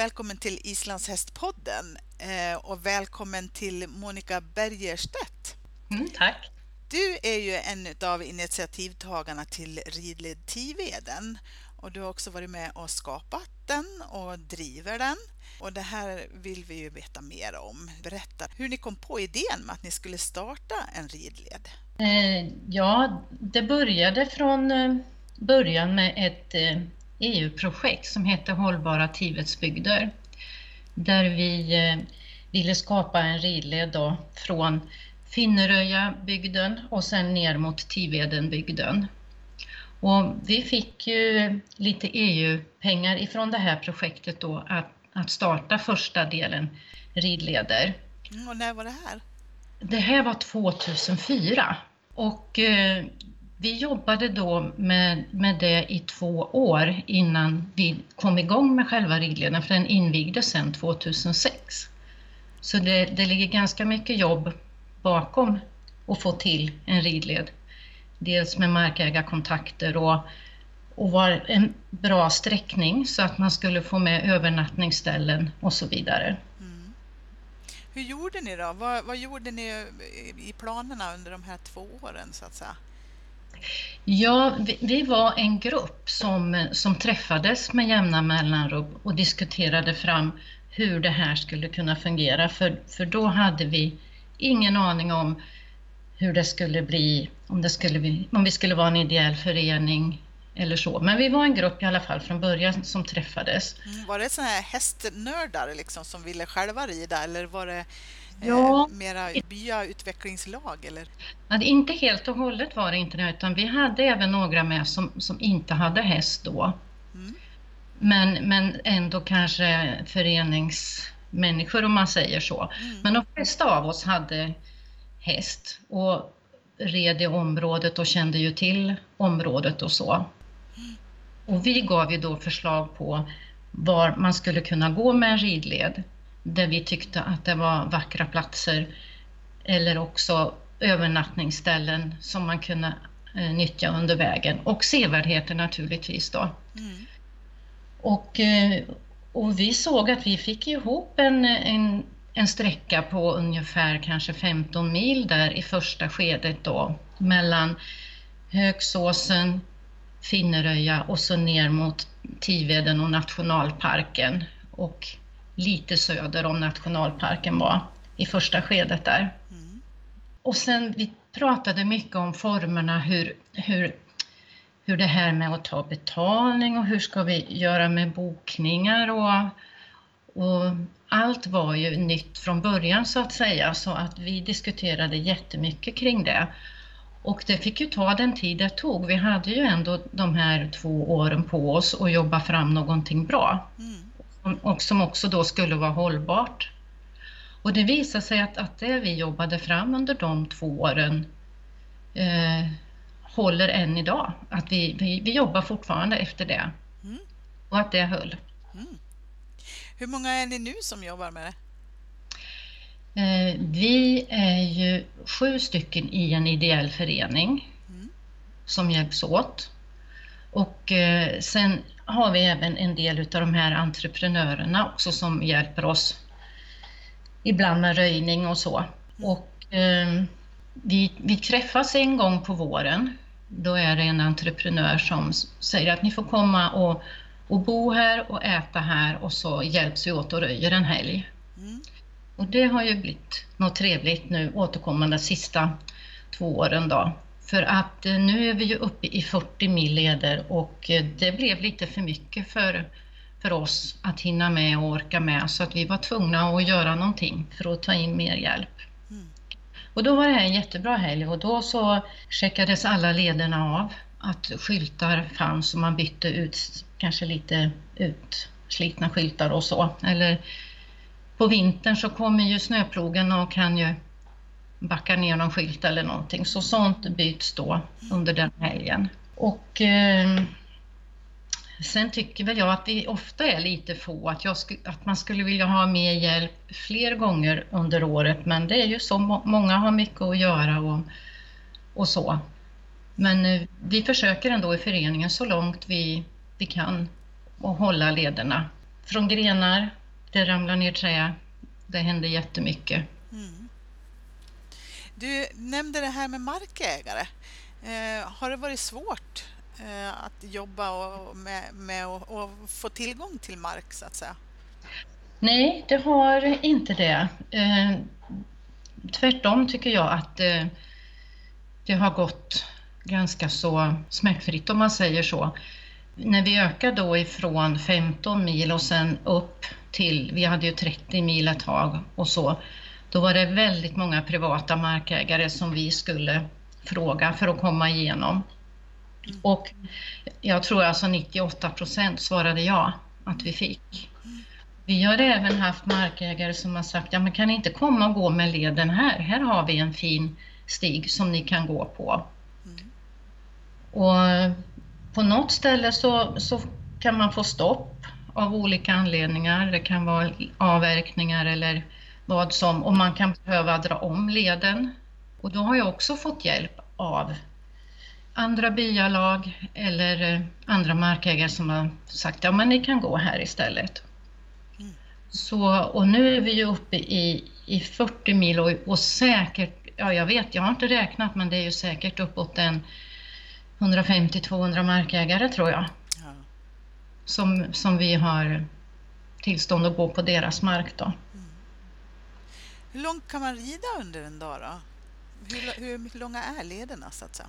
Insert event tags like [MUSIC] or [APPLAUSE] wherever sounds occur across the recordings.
välkommen till Islands hästpodden eh, och välkommen till Monica Bergerstedt. Mm, tack. Du är ju en av initiativtagarna till Ridled Tiveden och du har också varit med och skapat den och driver den. Och det här vill vi ju veta mer om. Berätta hur ni kom på idén med att ni skulle starta en ridled. Eh, ja, det började från eh, början med ett EU-projekt som heter Hållbara Tivetsbygder. Där vi eh, ville skapa en ridled då från Finneröja-bygden och sen ner mot Tivedenbygden. Och vi fick ju lite EU-pengar ifrån det här projektet då att, att starta första delen ridleder. Mm, och när var det här? Det här var 2004 och eh, vi jobbade då med, med det i två år innan vi kom igång med själva ridleden, för den invigdes sedan 2006. Så det, det ligger ganska mycket jobb bakom att få till en ridled. Dels med markägarkontakter och, och var en bra sträckning så att man skulle få med övernattningsställen och så vidare. Mm. Hur gjorde ni då? Vad, vad gjorde ni i planerna under de här två åren så att säga? Ja, vi, vi, var en grupp som, som träffades med jämna mellanrum och diskuterade fram hur det här skulle kunna fungera. För, för då hade vi ingen aning om hur det skulle bli, om, det skulle, om vi skulle vara en ideell förening eller så. Men vi var en grupp i alla fall från början som träffades. Mm, var det sådana här hästnördar liksom som ville själva rida eller var det ja. eh, mera byautvecklingslag? Eller? Nej, inte helt och hållet var det inte det, utan vi hade även några med som, som inte hade häst då. Mm. Men, men ändå kanske föreningsmänniskor om man säger så. Mm. Men de flesta av oss hade häst och red i området och kände ju till området och så. Mm. Och vi gav ju då förslag på var man skulle kunna gå med en ridled där vi tyckte att det var vackra platser eller också övernattningsställen som man kunde eh, nyttja under vägen och sevärdheter naturligtvis då. Mm. Och, eh, och vi såg att vi fick ihop en, en, en sträcka på ungefär kanske 15 mil där i första skedet då mellan Högsåsen, Finneröja och så ner mot Tiveden och nationalparken och lite söder om nationalparken var i första skedet där. Mm. Och sen vi pratade mycket om formerna, hur, hur, hur det här med att ta betalning och hur ska vi göra med bokningar och, och allt var ju nytt från början så att säga så att vi diskuterade jättemycket kring det. Och det fick ju ta den tid det tog. Vi hade ju ändå de här två åren på oss att jobba fram någonting bra. Mm och som också då skulle vara hållbart. Och det visade sig att, att det vi jobbade fram under de två åren eh, håller än idag. Att vi, vi, vi jobbar fortfarande efter det mm. och att det höll. Mm. Hur många är ni nu som jobbar med det? Eh, vi är ju sju stycken i en ideell förening mm. som hjälps åt. Och eh, sen har vi även en del av de här entreprenörerna också som hjälper oss ibland med röjning och så. Och eh, vi, vi träffas en gång på våren. Då är det en entreprenör som säger att ni får komma och, och bo här och äta här och så hjälps vi åt och röjer en helg. Mm. Och det har ju blivit något trevligt nu återkommande sista två åren då. För att eh, nu är vi ju uppe i 40 mil leder och eh, det blev lite för mycket för, för oss att hinna med och orka med så att vi var tvungna att göra någonting för att ta in mer hjälp. Mm. Och då var det här en jättebra helg och då så checkades alla lederna av att skyltar fanns och man bytte ut kanske lite utslitna skyltar och så. Eller på vintern så kommer ju snöplogen och kan ju backar ner någon skylt eller någonting. Så sånt byts då under den helgen. Och eh, sen tycker väl jag att vi ofta är lite få, att, jag att man skulle vilja ha mer hjälp fler gånger under året, men det är ju så, många har mycket att göra och, och så. Men eh, vi försöker ändå i föreningen så långt vi, vi kan och hålla lederna från grenar, det ramlar ner trä. Det händer jättemycket. Mm. Du nämnde det här med markägare. Eh, har det varit svårt eh, att jobba och med, med att få tillgång till mark så att säga? Nej, det har inte det. Eh, tvärtom tycker jag att eh, det har gått ganska så smärtfritt om man säger så. När vi ökade då ifrån 15 mil och sen upp till, vi hade ju 30 mil ett tag och så, då var det väldigt många privata markägare som vi skulle fråga för att komma igenom. Och jag tror alltså 98 procent svarade ja att vi fick. Vi har även haft markägare som har sagt, ja men kan ni inte komma och gå med leden här? Här har vi en fin stig som ni kan gå på. Mm. Och på något ställe så, så kan man få stopp av olika anledningar. Det kan vara avverkningar eller vad som, och man kan behöva dra om leden. Och då har jag också fått hjälp av andra byalag eller eh, andra markägare som har sagt ja men ni kan gå här istället. Mm. Så, och nu är vi ju uppe i, i 40 mil och, och säkert, ja jag vet, jag har inte räknat men det är ju säkert uppåt en 150-200 markägare tror jag. Ja. Som, som vi har tillstånd att gå på deras mark då. Mm. Hur långt kan man rida under en dag då? Hur, hur långa är lederna så att säga?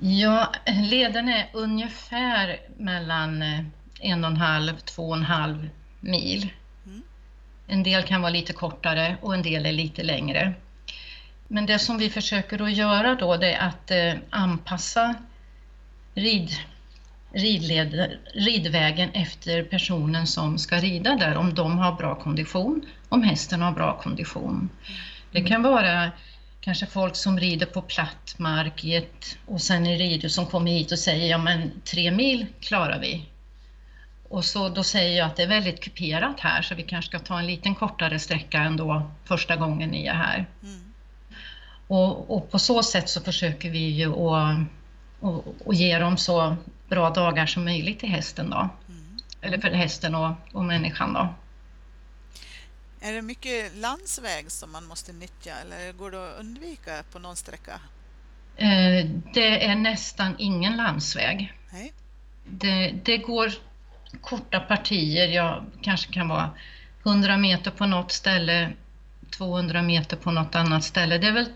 Ja, leden är ungefär mellan eh, en och en halv, två och en halv mil. Mm. En del kan vara lite kortare och en del är lite längre. Men det som vi försöker att göra då det är att eh, anpassa rid, ridled, ridvägen efter personen som ska rida där, om de har bra kondition, om hästen har bra kondition. Det kan vara kanske folk som rider på platt mark i ett, och sen är ridor som kommer hit och säger ja men tre mil klarar vi. Och så då säger jag att det är väldigt kuperat här så vi kanske ska ta en liten kortare sträcka ändå första gången ni är här. Mm. Och, och, på så sätt så försöker vi ju att och, och ge dem så bra dagar som möjligt till hästen då. Mm. Eller för hästen och, och människan då. Är det mycket landsväg som man måste nyttja eller går det att undvika på någon sträcka? Eh, det är nästan ingen landsväg. Nej. Det, det går korta partier, ja, kanske kan vara 100 meter på något ställe, 200 meter på något annat ställe. Det är väl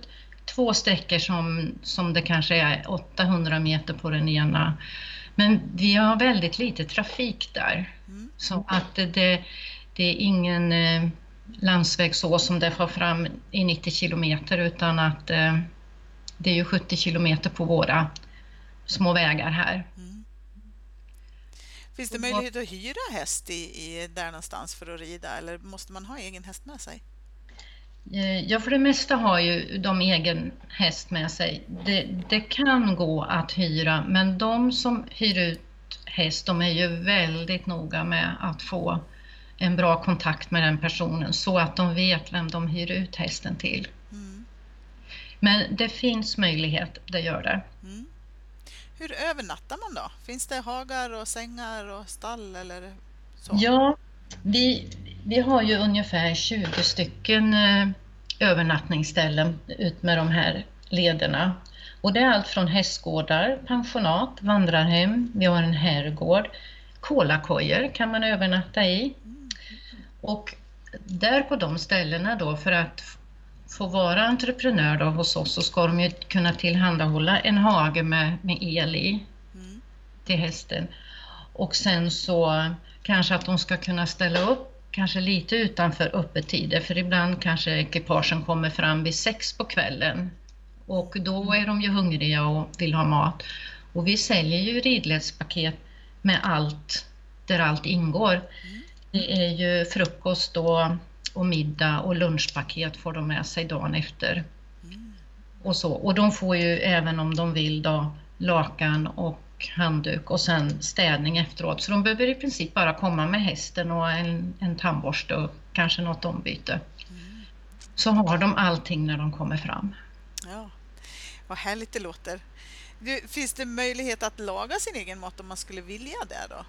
två sträckor som, som det kanske är 800 meter på den ena. Men vi har väldigt lite trafik där. Mm. Så att det, det, är ingen eh, landsväg så som det får fram i 90 kilometer utan att eh, det är ju 70 kilometer på våra små vägar här. Mm. Finns det möjlighet att hyra häst i, i, där någonstans för att rida eller måste man ha egen häst med sig? Eh, ja, för det mesta har ju de egen häst med sig. Det, det, kan gå att hyra, men de som hyr ut häst, de är ju väldigt noga med att få en bra kontakt med den personen så att de vet vem de hyr ut hästen till. Mm. Men det finns möjlighet, det gör det. Mm. Hur övernattar man då? Finns det hagar och sängar och stall eller så? Ja, vi, vi har ju ungefär 20 stycken eh, övernattningsställen ut med de här lederna. Och det är allt från hästgårdar, pensionat, vandrarhem, vi har en herrgård, kolakojor kan man övernatta i. Och där på de ställena då, för att få vara entreprenör då hos oss så ska de ju kunna tillhandahålla en hage med, med el i mm. till hästen. Och sen så kanske att de ska kunna ställa upp kanske lite utanför öppettider för ibland kanske ekipagen kommer fram vid sex på kvällen och då är de ju hungriga och vill ha mat. Och vi säljer ju ridledspaket med allt, där allt ingår. Mm. Det är ju frukost och, och middag och lunchpaket får de med sig dagen efter. Mm. Och, så. och de får ju även om de vill då lakan och handduk och sen städning efteråt. Så de behöver i princip bara komma med hästen och en, en tandborste och kanske något ombyte. Mm. Så har de allting när de kommer fram. Ja, Vad härligt det låter. Finns det möjlighet att laga sin egen mat om man skulle vilja det då?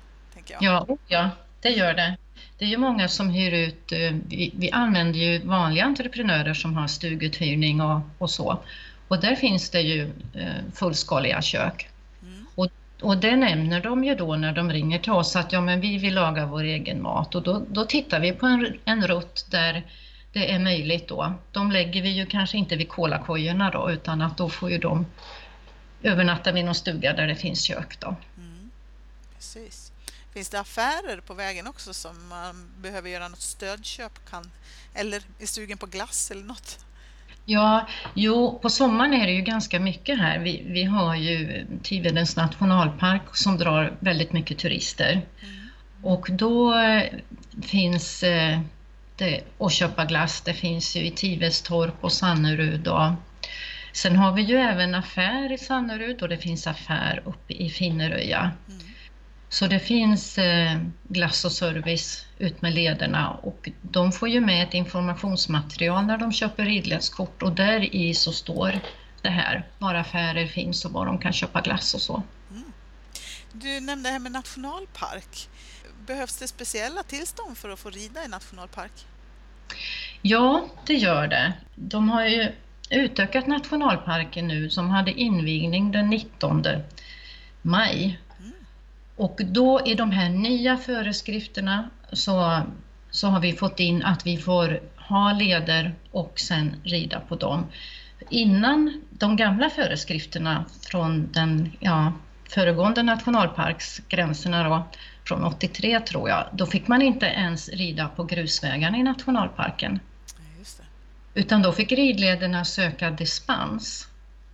Ja, ja, det gör det. Det är ju många som hyr ut, eh, vi, vi använder ju vanliga entreprenörer som har stuguthyrning och, och så. Och där finns det ju eh, fullskaliga kök. Och, och det nämner de ju då när de ringer till oss att ja, men vi vill laga vår egen mat och då, då tittar vi på en, en rutt där det är möjligt då. De lägger vi ju kanske inte vid kolakojorna då utan att då får ju de övernatta vid någon stuga där det finns kök då. Mm. Precis. Finns det affärer på vägen också som man behöver göra något stödköp kan, eller är sugen på glass eller något? Ja, jo, på sommaren är det ju ganska mycket här. Vi, vi har ju Tivedens nationalpark som drar väldigt mycket turister. Mm. Och då eh, finns eh, det att köpa glass. Det finns ju i Tivestorp och Sannerud. Och sen har vi ju även affär i Sannerud och det finns affär uppe i Finneröja. Så det finns eh, glass och service ut med lederna och de får ju med ett informationsmaterial när de köper ridledskort och där i så står det här, var affärer finns och var de kan köpa glass och så. Mm. Du nämnde det här med nationalpark. Behövs det speciella tillstånd för att få rida i nationalpark? Ja, det gör det. De har ju utökat nationalparken nu som hade invigning den 19 maj och då i de här nya föreskrifterna så, så har vi fått in att vi får ha leder och sen rida på dem. Innan de gamla föreskrifterna från den ja, föregående nationalparksgränserna då, från 83 tror jag, då fick man inte ens rida på grusvägarna i nationalparken. Utan då fick ridlederna söka dispens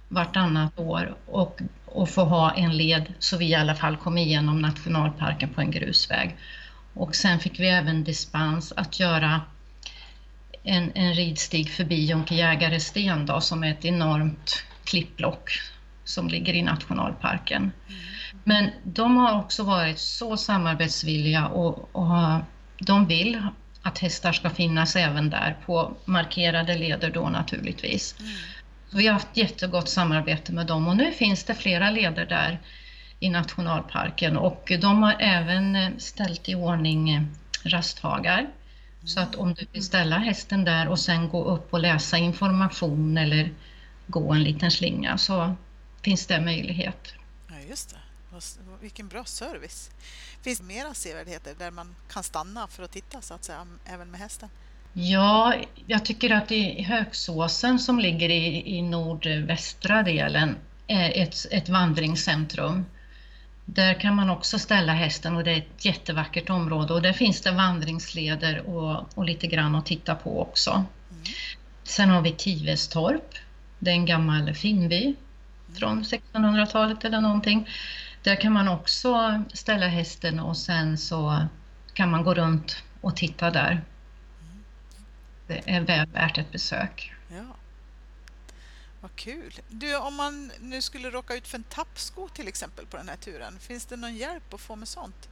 vartannat år och och få ha en led så vi i alla fall kom igenom nationalparken på en grusväg. Och sen fick vi även dispens att göra en, en ridstig förbi Jonkejägare sten då, som är ett enormt klippblock som ligger i nationalparken. Mm. Men de har också varit så samarbetsvilliga och, och de vill att hästar ska finnas även där på markerade leder då naturligtvis. Mm. Vi har haft jättegott samarbete med dem och nu finns det flera leder där i nationalparken och de har även eh, ställt i ordning eh, rasthagar. Så att om du vill ställa hästen där och sen gå upp och läsa information eller gå en liten slinga så finns det möjlighet. Ja, just det. Vilken bra service. Finns det mera sevärdheter där man kan stanna för att titta så att säga, även med hästen? Ja, jag tycker att i Högsåsen som ligger i, i nordvästra delen är ett, ett vandringscentrum. Där kan man också ställa hästen och det är ett jättevackert område och där finns det vandringsleder och, och lite grann att titta på också. Mm. Sen har vi Tivestorp, det är en gammal finnby mm. från 1600-talet eller någonting. Där kan man också ställa hästen och sen så kan man gå runt och titta där det är väl värt ett besök. Ja. Vad kul! Du, om man nu skulle råka ut för en tappsko till exempel på den här turen, finns det någon hjälp att få med sånt?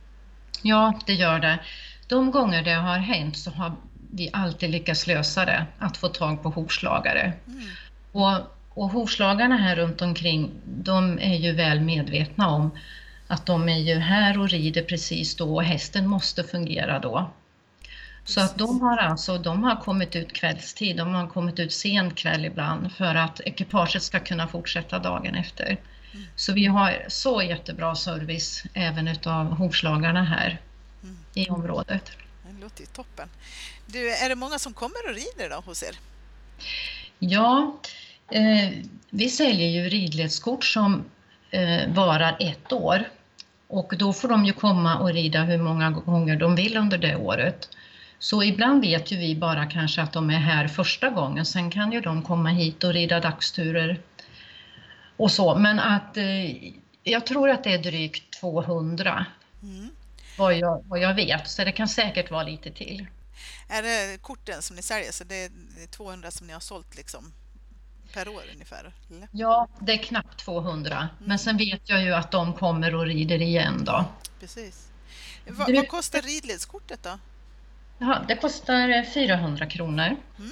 Ja, det gör det. De gånger det har hänt så har vi alltid lyckats lösa det, att få tag på hovslagare. Mm. Och, och hovslagarna här runt omkring, de är ju väl medvetna om att de är ju här och rider precis då och hästen måste fungera då. Så att de har alltså de har kommit ut kvällstid, de har kommit ut sen kväll ibland för att ekipaget ska kunna fortsätta dagen efter. Mm. Så vi har så jättebra service även utav hovslagarna här mm. i området. Det låter ju toppen. Du, är det många som kommer och rider då hos er? Ja, eh, vi säljer ju ridledskort som eh, varar ett år och då får de ju komma och rida hur många gånger de vill under det året. Så ibland vet ju vi bara kanske att de är här första gången, sen kan ju de komma hit och rida dagsturer och så. Men att eh, jag tror att det är drygt 200 mm. vad, jag, vad jag vet, så det kan säkert vara lite till. Är det korten som ni säljer, så det är 200 som ni har sålt liksom per år ungefär? Eller? Ja, det är knappt 200, mm. men sen vet jag ju att de kommer och rider igen då. Precis. Va, vad kostar ridledskortet då? Ja, det kostar 400 kronor. Mm.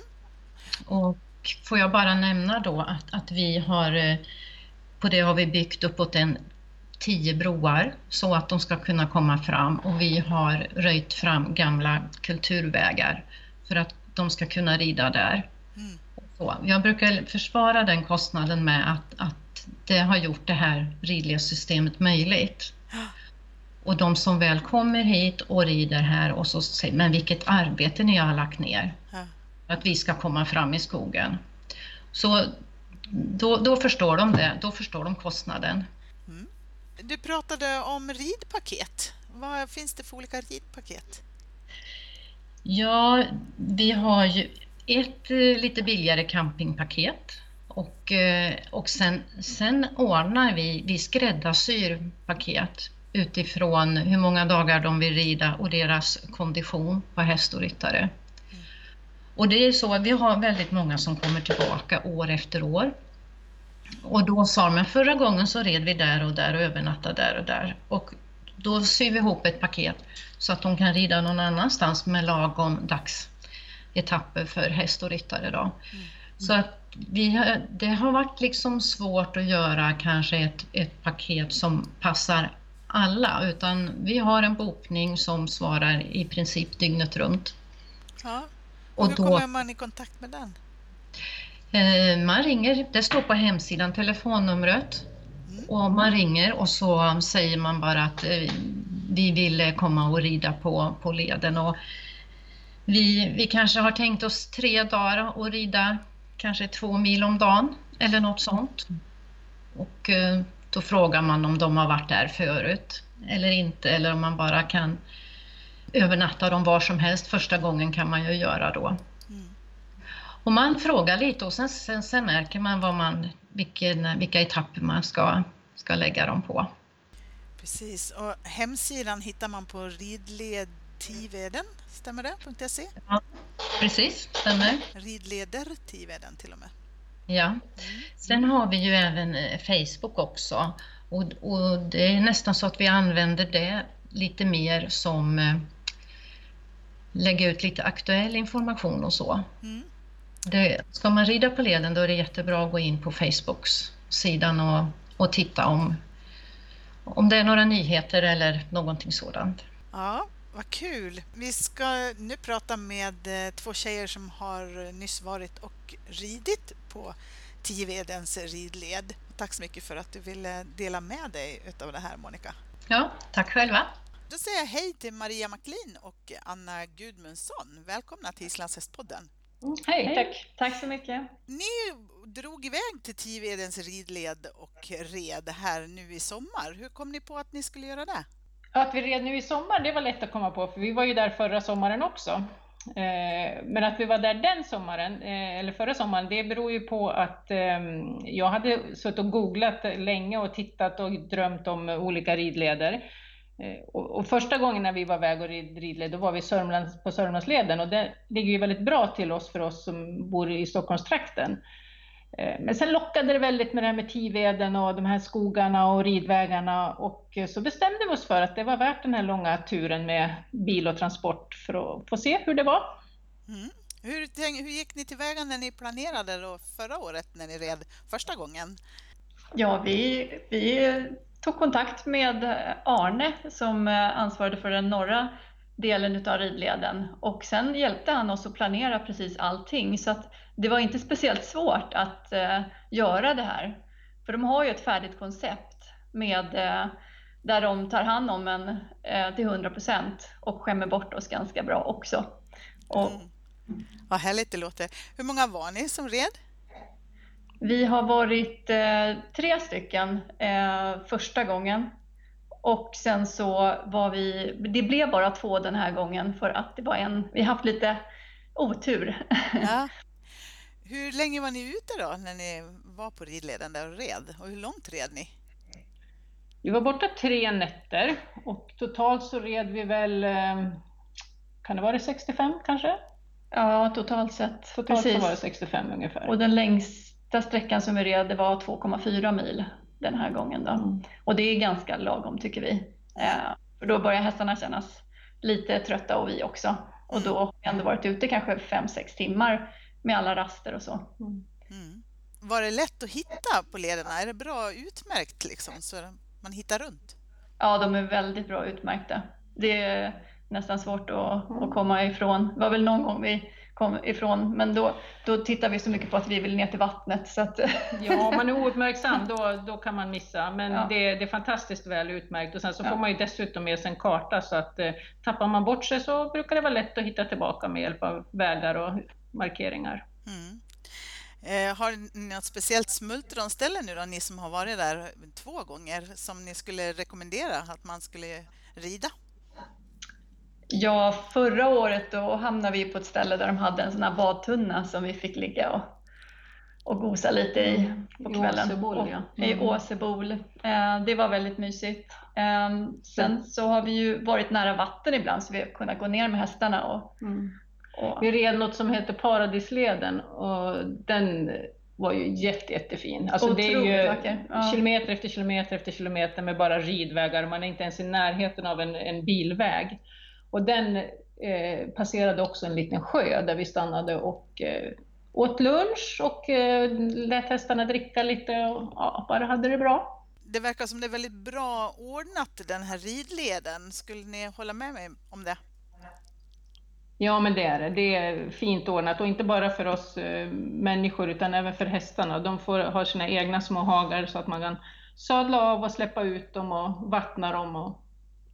Och får jag bara nämna då att, att vi har, eh, på det har vi byggt uppåt en tio broar så att de ska kunna komma fram och vi har röjt fram gamla kulturvägar för att de ska kunna rida där. Mm. Så, jag brukar försvara den kostnaden med att, att det har gjort det här ridledssystemet möjligt. Och de som väl kommer hit och rider här och så säger men vilket arbete ni har lagt ner. Att vi ska komma fram i skogen. Så då, då förstår de det, då förstår de kostnaden. Mm. Du pratade om ridpaket. Vad finns det för olika ridpaket? Ja, vi har ju ett eh, lite billigare campingpaket och, eh, och sen, sen ordnar vi, vi skräddarsyr paket utifrån hur många dagar de vill rida och deras kondition på häst och ryttare. Mm. Och det är så, vi har väldigt många som kommer tillbaka år efter år. Och då sa de, förra gången så red vi där och där och övernattade där och där. Och då syr vi ihop ett paket så att de kan rida någon annanstans med lagom dagsetapper för häst och ryttare. Då. Mm. Så att vi, det har varit liksom svårt att göra kanske ett, ett paket som passar alla, utan vi har en bokning som svarar i princip dygnet runt. Ja. Och, hur då, kommer man i kontakt med den? Eh, man ringer, det står på hemsidan, telefonnumret. Mm. Och man ringer och så säger man bara att eh, vi vill komma och rida på, på leden. Och vi, vi kanske har tänkt oss tre dagar och rida kanske två mil om dagen eller något sånt. Och eh, då frågar man om de har varit där förut eller inte eller om man bara kan övernatta dem var som helst. Första gången kan man ju göra då. Mm. Och man frågar lite och sen, sen, sen märker man, vad man vilken, vilka etapper man ska, ska lägga dem på. Precis, och hemsidan hittar man på ridledtiveden, stämmer det? .se? Ja, precis, stämmer. Ridleder Tiveden till och med. Ja. Mm. Sen har vi ju även eh, Facebook också och, och det är nästan så att vi använder det lite mer som eh, lägga ut lite aktuell information och så. Mm. Det, ska man rida på leden då är det jättebra att gå in på Facebooks sidan och, och titta om, om det är några nyheter eller någonting sådant. Ja, vad kul! Vi ska nu prata med eh, två tjejer som har nyss varit och ridit på Tivedens ridled. Tack så mycket för att du ville dela med dig av det här Monica. Ja, tack själva. Då säger jag hej till Maria Macklin och Anna Gudmundsson. Välkomna till Islandshästpodden. Mm, hej, tack. Tack så mycket. Ni drog iväg till Tivedens ridled och red här nu i sommar. Hur kom ni på att ni skulle göra det? Att vi red nu i sommar, det var lätt att komma på, för vi var ju där förra sommaren också. Eh, men att vi var där den sommaren, eh, eller förra sommaren, det beror ju på att ehm, jag hade suttit och googlat länge och tittat och drömt om olika ridleder. Eh, och första gången när vi var iväg och rid ridled, då var vi Sörmlands, på Sörmlandsleden och det ligger ju väldigt bra till oss för oss som bor i Stockholmstrakten. Eh, men sen lockade det väldigt med det här med Tiveden och de här skogarna och ridvägarna och så bestämde vi oss för att det var värt den här långa turen med bil och transport för att få se hur det var. Mm. Hur, hur gick ni tillväga när ni planerade då förra året när ni red första gången? Ja, vi, vi tog kontakt med Arne som ansvarade för den norra delen av ridleden och sen hjälpte han oss att planera precis allting så att det var inte speciellt svårt att uh, göra det här. För de har ju ett färdigt koncept med uh, där de tar hand om en uh, till 100 procent och skämmer bort oss ganska bra också. Och, mm. Vad härligt det låter. Hur många var ni som red? Vi har varit tre stycken första gången och sen så var vi, det blev bara två den här gången för att det var en, vi har haft lite otur. Ja. [LAUGHS] Hur länge var ni ute då när ni var på ridleden där och red? Och hur långt red ni? Vi var borta tre nätter och totalt så red vi väl, eh, kan det vara 65 kanske? Ja, totalt sett. Totalt Precis. så var det 65 ungefär. Och den längsta sträckan som vi red var 2,4 mil den här gången. Då. Mm. Och det är ganska lagom tycker vi. Eh, för då börjar hästarna kännas lite trötta och vi också. Och då har vi ändå varit ute kanske 5-6 timmar med alla raster och så. Mm. Mm. Var det lätt att hitta på lederna? Är det bra utmärkt liksom så man hittar runt? Ja, de är väldigt bra utmärkta. Det är nästan svårt att, att komma ifrån. Det var väl någon gång vi kom ifrån, men då, då tittar vi så mycket på att vi vill ner till vattnet. Så att... [LAUGHS] Ja, om man är ouppmärksam då, då kan man missa, men ja. det, det, är fantastiskt väl utmärkt. Och sen så ja. får man ju dessutom med sig en karta, så att eh, tappar man bort sig så brukar det vara lätt att hitta tillbaka med hjälp av vägar och markeringar. Mm. Eh, har ni något speciellt smultronställe nu då, ni som har varit där två gånger, som ni skulle rekommendera att man skulle rida? Ja, förra året då hamnade vi på ett ställe där de hade en sån här badtunna som vi fick ligga och, och gosa lite i mm. på kvällen. I Åsebol, ja. Mm. I Åsebol. Eh, det var väldigt mysigt. Eh, sen så har vi ju varit nära vatten ibland så vi har kunnat gå ner med hästarna och, mm. och... Vi red något som heter Paradisleden och den var ju jätte, jättefin. Alltså det är ju ja. kilometer efter kilometer efter kilometer med bara ridvägar. Man är inte ens i närheten av en, en bilväg. Och den eh, passerade också en liten sjö där vi stannade och eh, åt lunch och eh, lät hästarna dricka lite och ja, bara hade det bra. Det verkar som det är väldigt bra ordnat den här ridleden. Skulle ni hålla med mig om det? Ja, men det är det. Det är fint ordnat och inte bara för oss eh, människor utan även för hästarna. De får ha sina egna små hagar så att man kan sadla av och släppa ut dem och vattna dem och,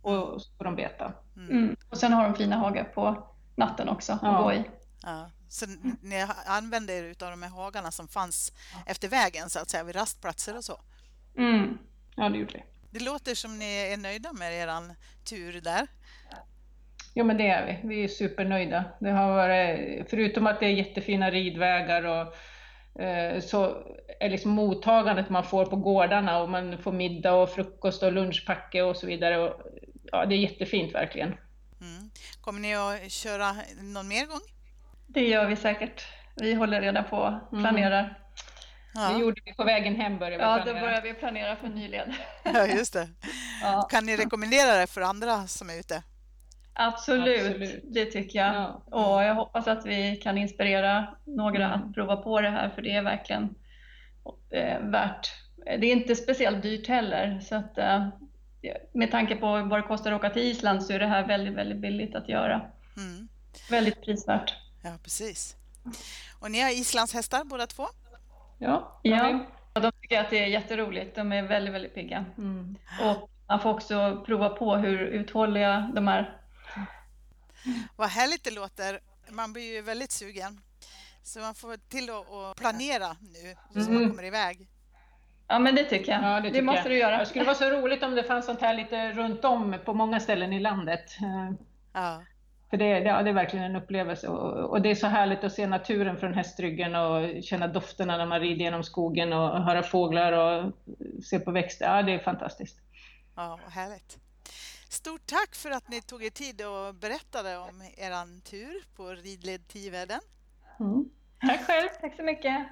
och så får de beta. Mm. mm. Och sen har de fina hagar på natten också ja. att gå i. Ja. Så ni använde er av de här hagarna som fanns efter vägen så att säga vid rastplatser och så? Mm. Ja, det gjorde vi. Det låter som ni är nöjda med er tur där. Ja, men det är vi. Vi är supernöjda. Det har varit, förutom att det är jättefina ridvägar och eh, så är liksom mottagandet man får på gårdarna och man får middag och frukost och lunchpacke och så vidare. Och ja, det är jättefint verkligen. Mm. Kommer ni att köra någon mer gång? Det gör vi säkert. Vi håller redan på och mm. planerar. Mm. Ja. Det gjorde vi på vägen hem började vi ja, planera. Då började vi planera för en ny led. Ja, just det. Ja. Kan ni rekommendera det för andra som är ute? Absolut, Absolut. det tycker jag. Ja. Och jag hoppas att vi kan inspirera några mm. att prova på det här för det är verkligen eh, värt. Det är inte speciellt dyrt heller så att eh, med tanke på vad det kostar att åka till Island så är det här väldigt, väldigt billigt att göra. Mm. Väldigt prisvärt. Ja, precis. Och ni har islandshästar båda två? Ja, ja. De tycker att det är jätteroligt. De är väldigt, väldigt pigga. Mm. Och man får också prova på hur uthålliga de är. Vad härligt det låter. Man blir ju väldigt sugen. Så man får till att planera nu så mm. man kommer iväg. Ja, men det tycker jag. Ja, det, det måste jag. du göra. Det skulle vara så roligt om det fanns sånt här lite runt om på många ställen i landet. Ja. För det, det, ja, det är verkligen en upplevelse och, och, det är så härligt att se naturen från hästryggen och känna dofterna när man rider genom skogen och höra fåglar och se på växter. Ja, det är fantastiskt. Ja, vad härligt. Stort tack för att ni tog er tid och berättade om er tur på ridled Tiveden. Mm. Tack själv. Tack så mycket.